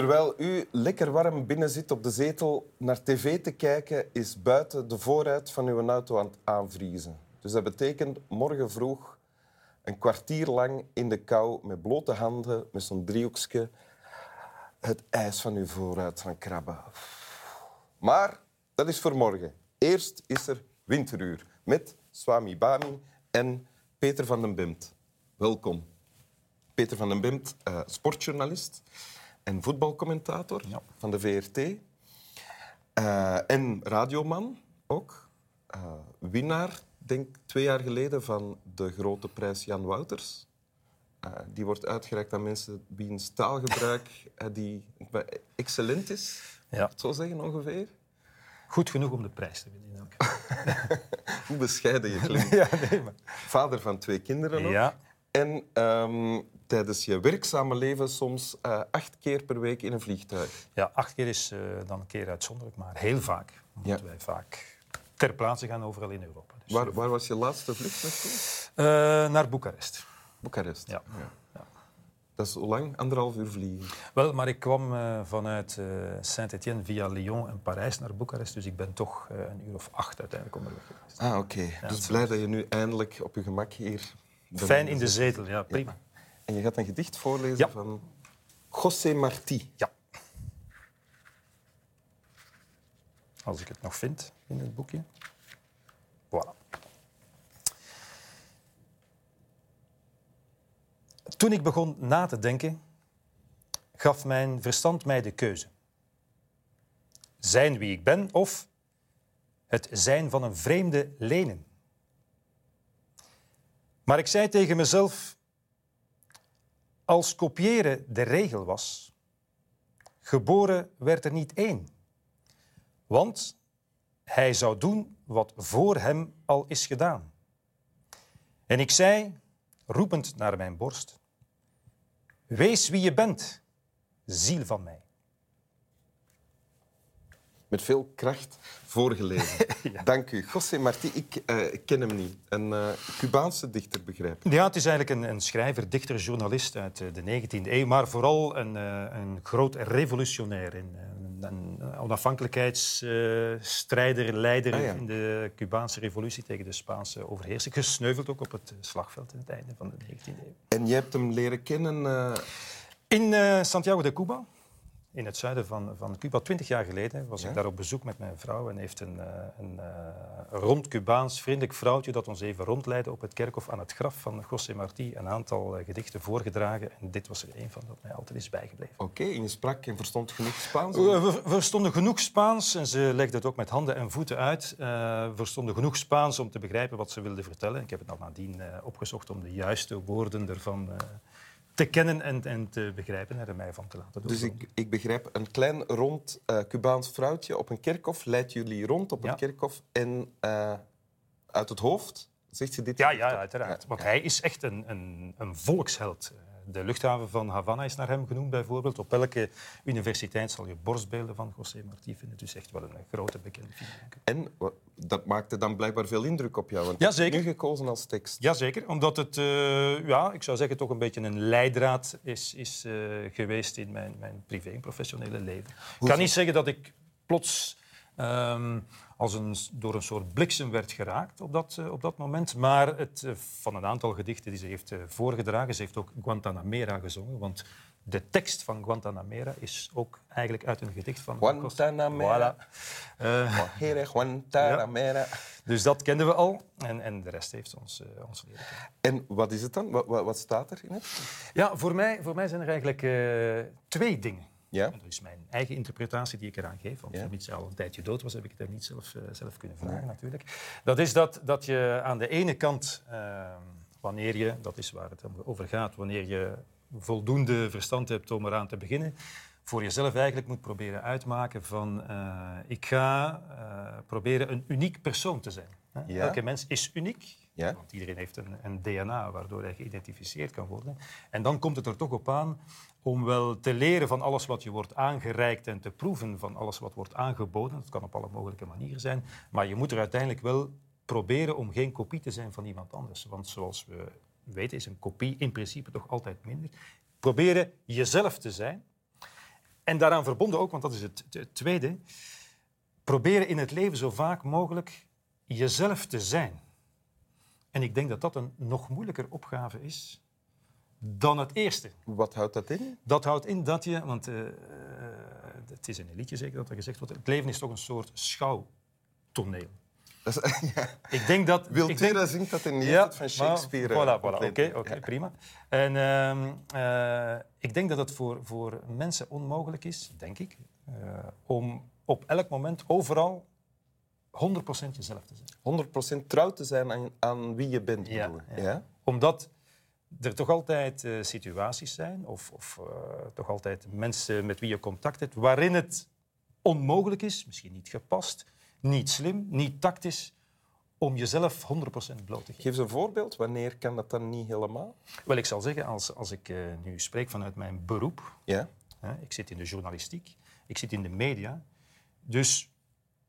Terwijl u lekker warm binnen zit op de zetel naar tv te kijken, is buiten de voorruit van uw auto aan het aanvriezen. Dus dat betekent morgen vroeg een kwartier lang in de kou met blote handen, met zo'n driehoekje, het ijs van uw voorruit gaan krabben. Maar dat is voor morgen. Eerst is er winteruur met Swami Bami en Peter van den Bemt. Welkom. Peter van den Bemt, uh, sportjournalist en voetbalcommentator Ja. van de VRT. Eh, en radioman ook. Eh, winnaar, denk twee jaar geleden, van de grote prijs Jan Wouters. Eh, die wordt uitgereikt aan mensen wiens taalgebruik die excellent is. Ja. Zo zeggen ongeveer. Goed genoeg om de prijs te winnen. Hoe bescheiden je klinkt. Ja, nee, maar... Vader van twee kinderen ook. Ja, En ehm, tijdens je werkzame leven soms eh, acht keer per week in een vliegtuig. ja, acht keer is eh, dan een keer uitzonderlijk, maar heel vaak. Omdat Ja. wij vaak ter plaatse gaan overal in Europa. Dus, Waar, waar was je laatste vlucht naartoe? eh, naar Boekarest. Boekarest. Ja. Ja. Dat is hoe lang? Anderhalf uur vliegen. Wel, maar ik kwam eh, vanuit eh, Saint-Étienne via Lyon en Parijs naar Boekarest, dus ik ben toch eh, een uur of acht uiteindelijk onderweg geweest. Ah, oké. dus blij dat je nu eindelijk op je gemak hier. Fijn in de zetel, ja, prima. En je gaat een gedicht voorlezen Ja. van José Martí. Ja. Als ik het nog vind in het boekje. Voilà. Toen ik begon na te denken, gaf mijn verstand mij de keuze. Zijn wie ik ben of het zijn van een vreemde lenen. Maar ik zei tegen mezelf, als kopiëren de regel was, geboren werd er niet één. Want hij zou doen wat voor hem al is gedaan. En ik zei, roepend naar mijn borst, wees wie je bent, ziel van mij. Met veel kracht voorgelezen. Dank u. José Martí, ik eh, ken hem niet. Een eh, Cubaanse dichter, begrijp ik. Ja, het is eigenlijk een, een schrijver, dichter, journalist uit eh, de 19e eeuw, maar vooral een, een groot revolutionair, een, een, onafhankelijkheidsstrijder, leider Ah, ja. in de Cubaanse revolutie tegen de Spaanse overheersing. Gesneuveld ook op het slagveld in het einde van de 19e eeuw. En je hebt hem leren kennen... In Santiago de Cuba, in het zuiden van, van Cuba, twintig jaar geleden, was Ja? ik daar op bezoek met mijn vrouw en heeft een, eh, een eh, rond Cubaans vriendelijk vrouwtje dat ons even rondleidde op het kerkhof aan het graf van José Martí een aantal eh, gedichten voorgedragen. En dit was er een van dat mij altijd is bijgebleven. Oké, en je sprak en verstond genoeg Spaans? We, verstonden genoeg Spaans en ze legde het ook met handen en voeten uit. We verstonden genoeg Spaans om te begrijpen wat ze wilde vertellen. Ik heb het dan nadien opgezocht om de juiste woorden ervan eh, te kennen en, en te begrijpen en er mij van te laten doen. Dus ik, ik begrijp, een klein rond eh, Cubaans vrouwtje op een kerkhof leidt jullie rond op Ja. een kerkhof en eh, uit het hoofd zegt ze dit? Ja, ja, uiteraard. Ja, Want hij is echt een, een, een volksheld. De luchthaven van Havana is naar hem genoemd, bijvoorbeeld. Op elke universiteit zal je borstbeelden van José Martí vinden. Dus echt wel een grote bekende figuur. En dat maakte dan blijkbaar veel indruk op jou, want Ja, zeker. nu gekozen als tekst. Jazeker, omdat het, eh, ja, ik zou zeggen, toch een beetje een leidraad is, is eh, geweest in mijn, mijn privé en professionele leven. Ik kan niet zeggen dat ik plots ehm, als een, door een soort bliksem werd geraakt op dat, eh, op dat moment. Maar het, van een aantal gedichten die ze heeft voorgedragen, ze heeft ook Guantanamera gezongen, want de tekst van Guantanamera is ook eigenlijk uit een gedicht van... Guantanamera. Voilà. Here, Guantanamera. dus dat kenden we al en, en de rest heeft ons, eh, ons leren. En wat is het dan? Wat, wat, staat er in het? Ja, voor mij, voor mij zijn er eigenlijk eh, twee dingen. Ja? En dat is mijn eigen interpretatie die ik eraan geef. Want Ja. hij al een tijdje dood was, heb ik het hem niet zelf, zelf kunnen vragen natuurlijk. Dat is dat, dat je aan de ene kant, eh, wanneer je, dat is waar het over gaat, wanneer je voldoende verstand hebt om eraan te beginnen, voor jezelf eigenlijk moet proberen uitmaken van eh, ik ga eh, proberen een uniek persoon te zijn. Ja. Elke mens is uniek. Ja. Want iedereen heeft een, een DNA waardoor hij geïdentificeerd kan worden. En dan komt het er toch op aan om wel te leren van alles wat je wordt aangereikt en te proeven van alles wat wordt aangeboden. Dat kan op alle mogelijke manieren zijn. Maar je moet er uiteindelijk wel proberen om geen kopie te zijn van iemand anders. Want zoals we weten is een kopie in principe toch altijd minder. Proberen jezelf te zijn. en daaraan verbonden ook, want dat is het, het tweede, proberen in het leven zo vaak mogelijk jezelf te zijn. En ik denk dat dat een nog moeilijker opgave is dan het eerste. Wat houdt dat in? Dat houdt in dat je, want uh, het is in een liedje zeker dat er gezegd wordt, het leven is toch een soort schouwtoneel. Dat is, ja. Ik denk dat... Wiltera zingt dat in de ja, van Shakespeare. Maar, voilà, voilà. oké, okay, ja. prima. En uh, uh, ik denk dat het voor, voor mensen onmogelijk is, denk ik, uh, om op elk moment, overal, 100% jezelf te zijn. 100% trouw te zijn aan, aan wie je bent, ja, ja. Omdat er toch altijd uh, situaties zijn, of, of uh, toch altijd mensen met wie je contact hebt, waarin het onmogelijk is, misschien niet gepast, niet slim, niet tactisch, om jezelf 100% bloot te geven. Geef eens een voorbeeld. Wanneer kan dat dan niet helemaal? Wel, ik zal zeggen, als, als ik uh, nu spreek vanuit mijn beroep, ja. ik zit in de journalistiek, ik zit in de media, dus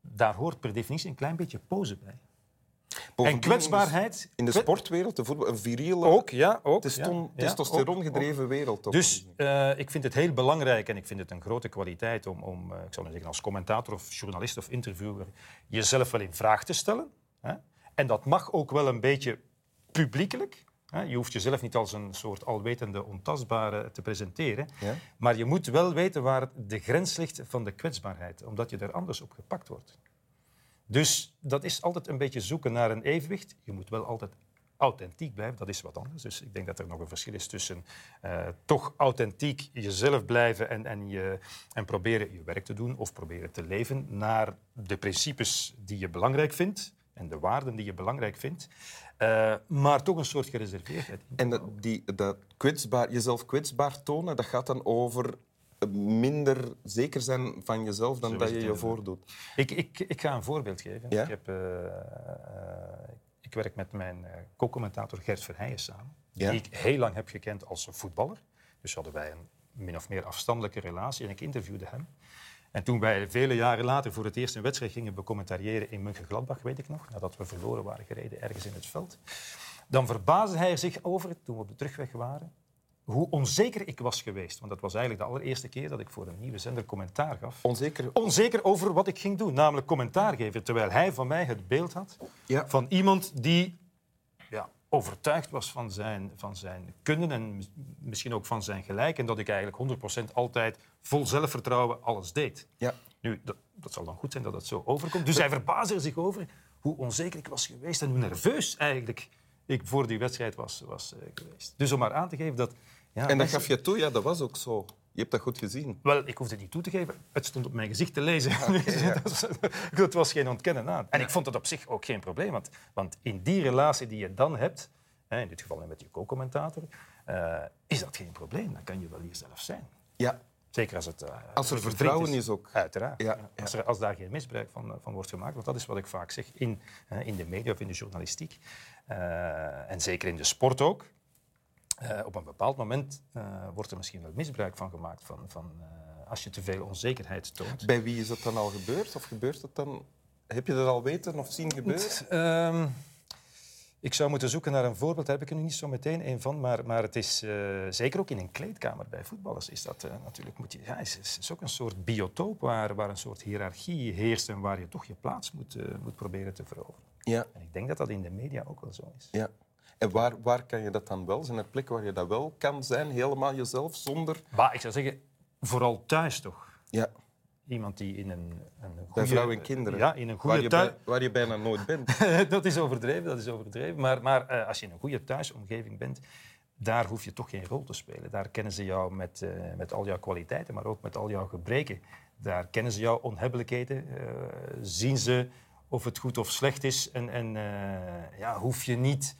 daar hoort per definitie een klein beetje pose bij. Bovendien en kwetsbaarheid. In de sportwereld, de voetbal, een viriele, ook, ja, ook, ja, testosteron gedreven wereld. Toch? Dus uh, ik vind het heel belangrijk en ik vind het een grote kwaliteit om, om uh, ik zou zeggen, als commentator of journalist of interviewer jezelf wel in vraag te stellen. Hè? En dat mag ook wel een beetje publiekelijk. Hè? Je hoeft jezelf niet als een soort alwetende, ontastbare te presenteren. Ja? Maar je moet wel weten waar de grens ligt van de kwetsbaarheid, omdat je er anders op gepakt wordt. Dus dat is altijd een beetje zoeken naar een evenwicht. Je moet wel altijd authentiek blijven, dat is wat anders. Dus ik denk dat er nog een verschil is tussen uh, toch authentiek jezelf blijven en, en, je, en proberen je werk te doen of proberen te leven naar de principes die je belangrijk vindt en de waarden die je belangrijk vindt, uh, maar toch een soort gereserveerdheid. En dat, die, dat kwetsbaar, jezelf kwetsbaar tonen, dat gaat dan over minder zeker zijn van jezelf dan dat je je voordoet. Ik, ik, ik ga een voorbeeld geven. Ja? Ik, heb, uh, uh, ik werk met mijn co-commentator Gert Verheijen samen, ja? die ik heel lang heb gekend als voetballer. Dus hadden wij een min of meer afstandelijke relatie en ik interviewde hem. En toen wij vele jaren later voor het eerst een wedstrijd gingen becommentariëren in Mönchengladbach, weet ik nog, nadat we verloren waren gereden ergens in het veld, dan verbaasde hij zich over, toen we op de terugweg waren, hoe onzeker ik was geweest. Want dat was eigenlijk de allereerste keer dat ik voor een nieuwe zender commentaar gaf. Onzeker? Onzeker over wat ik ging doen, namelijk commentaar geven. Terwijl hij van mij het beeld had ja. van iemand die ja, overtuigd was van zijn, van zijn kunnen en misschien ook van zijn gelijk. En dat ik eigenlijk 100% altijd vol zelfvertrouwen alles deed. Ja. Nu, dat, dat zal dan goed zijn dat dat zo overkomt. Dus hij verbaasde zich over hoe onzeker ik was geweest en hoe nerveus eigenlijk ik voor die wedstrijd was, was uh, geweest. Dus om maar aan te geven dat... Ja, en dat gaf je toe? Ja, dat was ook zo. Je hebt dat goed gezien. Wel, ik hoefde het niet toe te geven. Het stond op mijn gezicht te lezen. Okay, ja. dat, was, was geen ontkennen aan. En ik vond het op zich ook geen probleem. Want, want in die relatie die je dan hebt, hè, in dit geval met je co-commentator, uh, is dat geen probleem. Dan kan je wel jezelf zijn. Ja. Zeker als het... Uh, als er vertrouwen is. is. ook. Uiteraard. Ja, ja. Als, er, als, daar geen misbruik van, van, wordt gemaakt. Want dat is wat ik vaak zeg in, in de media of in de journalistiek. Uh, en zeker in de sport ook. op een bepaald moment wordt er misschien wel misbruik van gemaakt. Van, van, als je te veel onzekerheid toont. Bij wie is dat dan al gebeurd? Of gebeurt het dan... Heb je dat al weten of zien gebeuren? Ehm, ik zou moeten zoeken naar een voorbeeld, daar heb ik er nu niet zo meteen een van. Maar, maar het is uh, zeker ook in een kleedkamer bij voetballers is dat uh, natuurlijk... Moet je, ja, is, is, is ook een soort biotoop waar, waar een soort hiërarchie heerst en waar je toch je plaats moet, moet proberen te veroveren. Ja. En ik denk dat dat in de media ook wel zo is. Ja. En waar, waar kan je dat dan wel? Zijn er plekken waar je dat wel kan zijn, helemaal jezelf, zonder... Maar ik zou zeggen, vooral thuis toch. Ja. Iemand die in een, een goede... Bij vrouw en kinderen. Ja, in een goede waar je, thuis... bij, waar je bijna nooit bent. dat is overdreven, dat is overdreven. Maar, maar uh, als je in een goede thuisomgeving bent, daar hoef je toch geen rol te spelen. Daar kennen ze jou met, uh, met al jouw kwaliteiten, maar ook met al jouw gebreken. Daar kennen ze jouw onhebbelijkheden. Uh, zien ze of het goed of slecht is. En, en ja, hoef je niet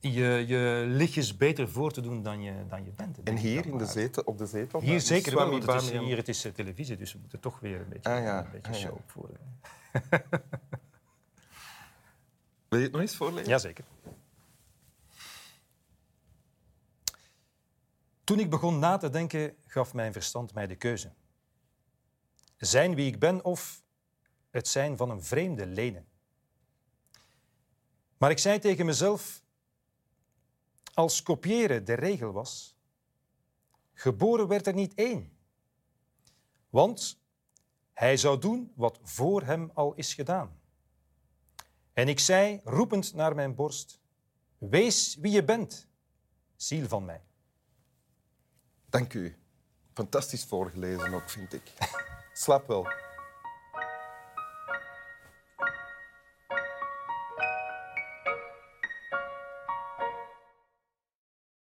je, je lichtjes beter voor te doen dan je, dan je bent. En hier in de zetel, op de zetel? Hier zeker wel, want het is, hier het is uh, televisie, dus we moeten toch weer een beetje, ah, ja. een beetje ah, show ja. opvoeren. Wil je het nog eens voorlezen? Jazeker. Toen ik begon na te denken, gaf mijn verstand mij de keuze. Zijn wie ik ben of het zijn van een vreemde lenen. Maar ik zei tegen mezelf, als kopiëren de regel was, geboren werd er niet één. Want hij zou doen wat voor hem al is gedaan. En ik zei, roepend naar mijn borst, wees wie je bent, ziel van mij. Dank u. Fantastisch voorgelezen ook, vind ik. Slap wel.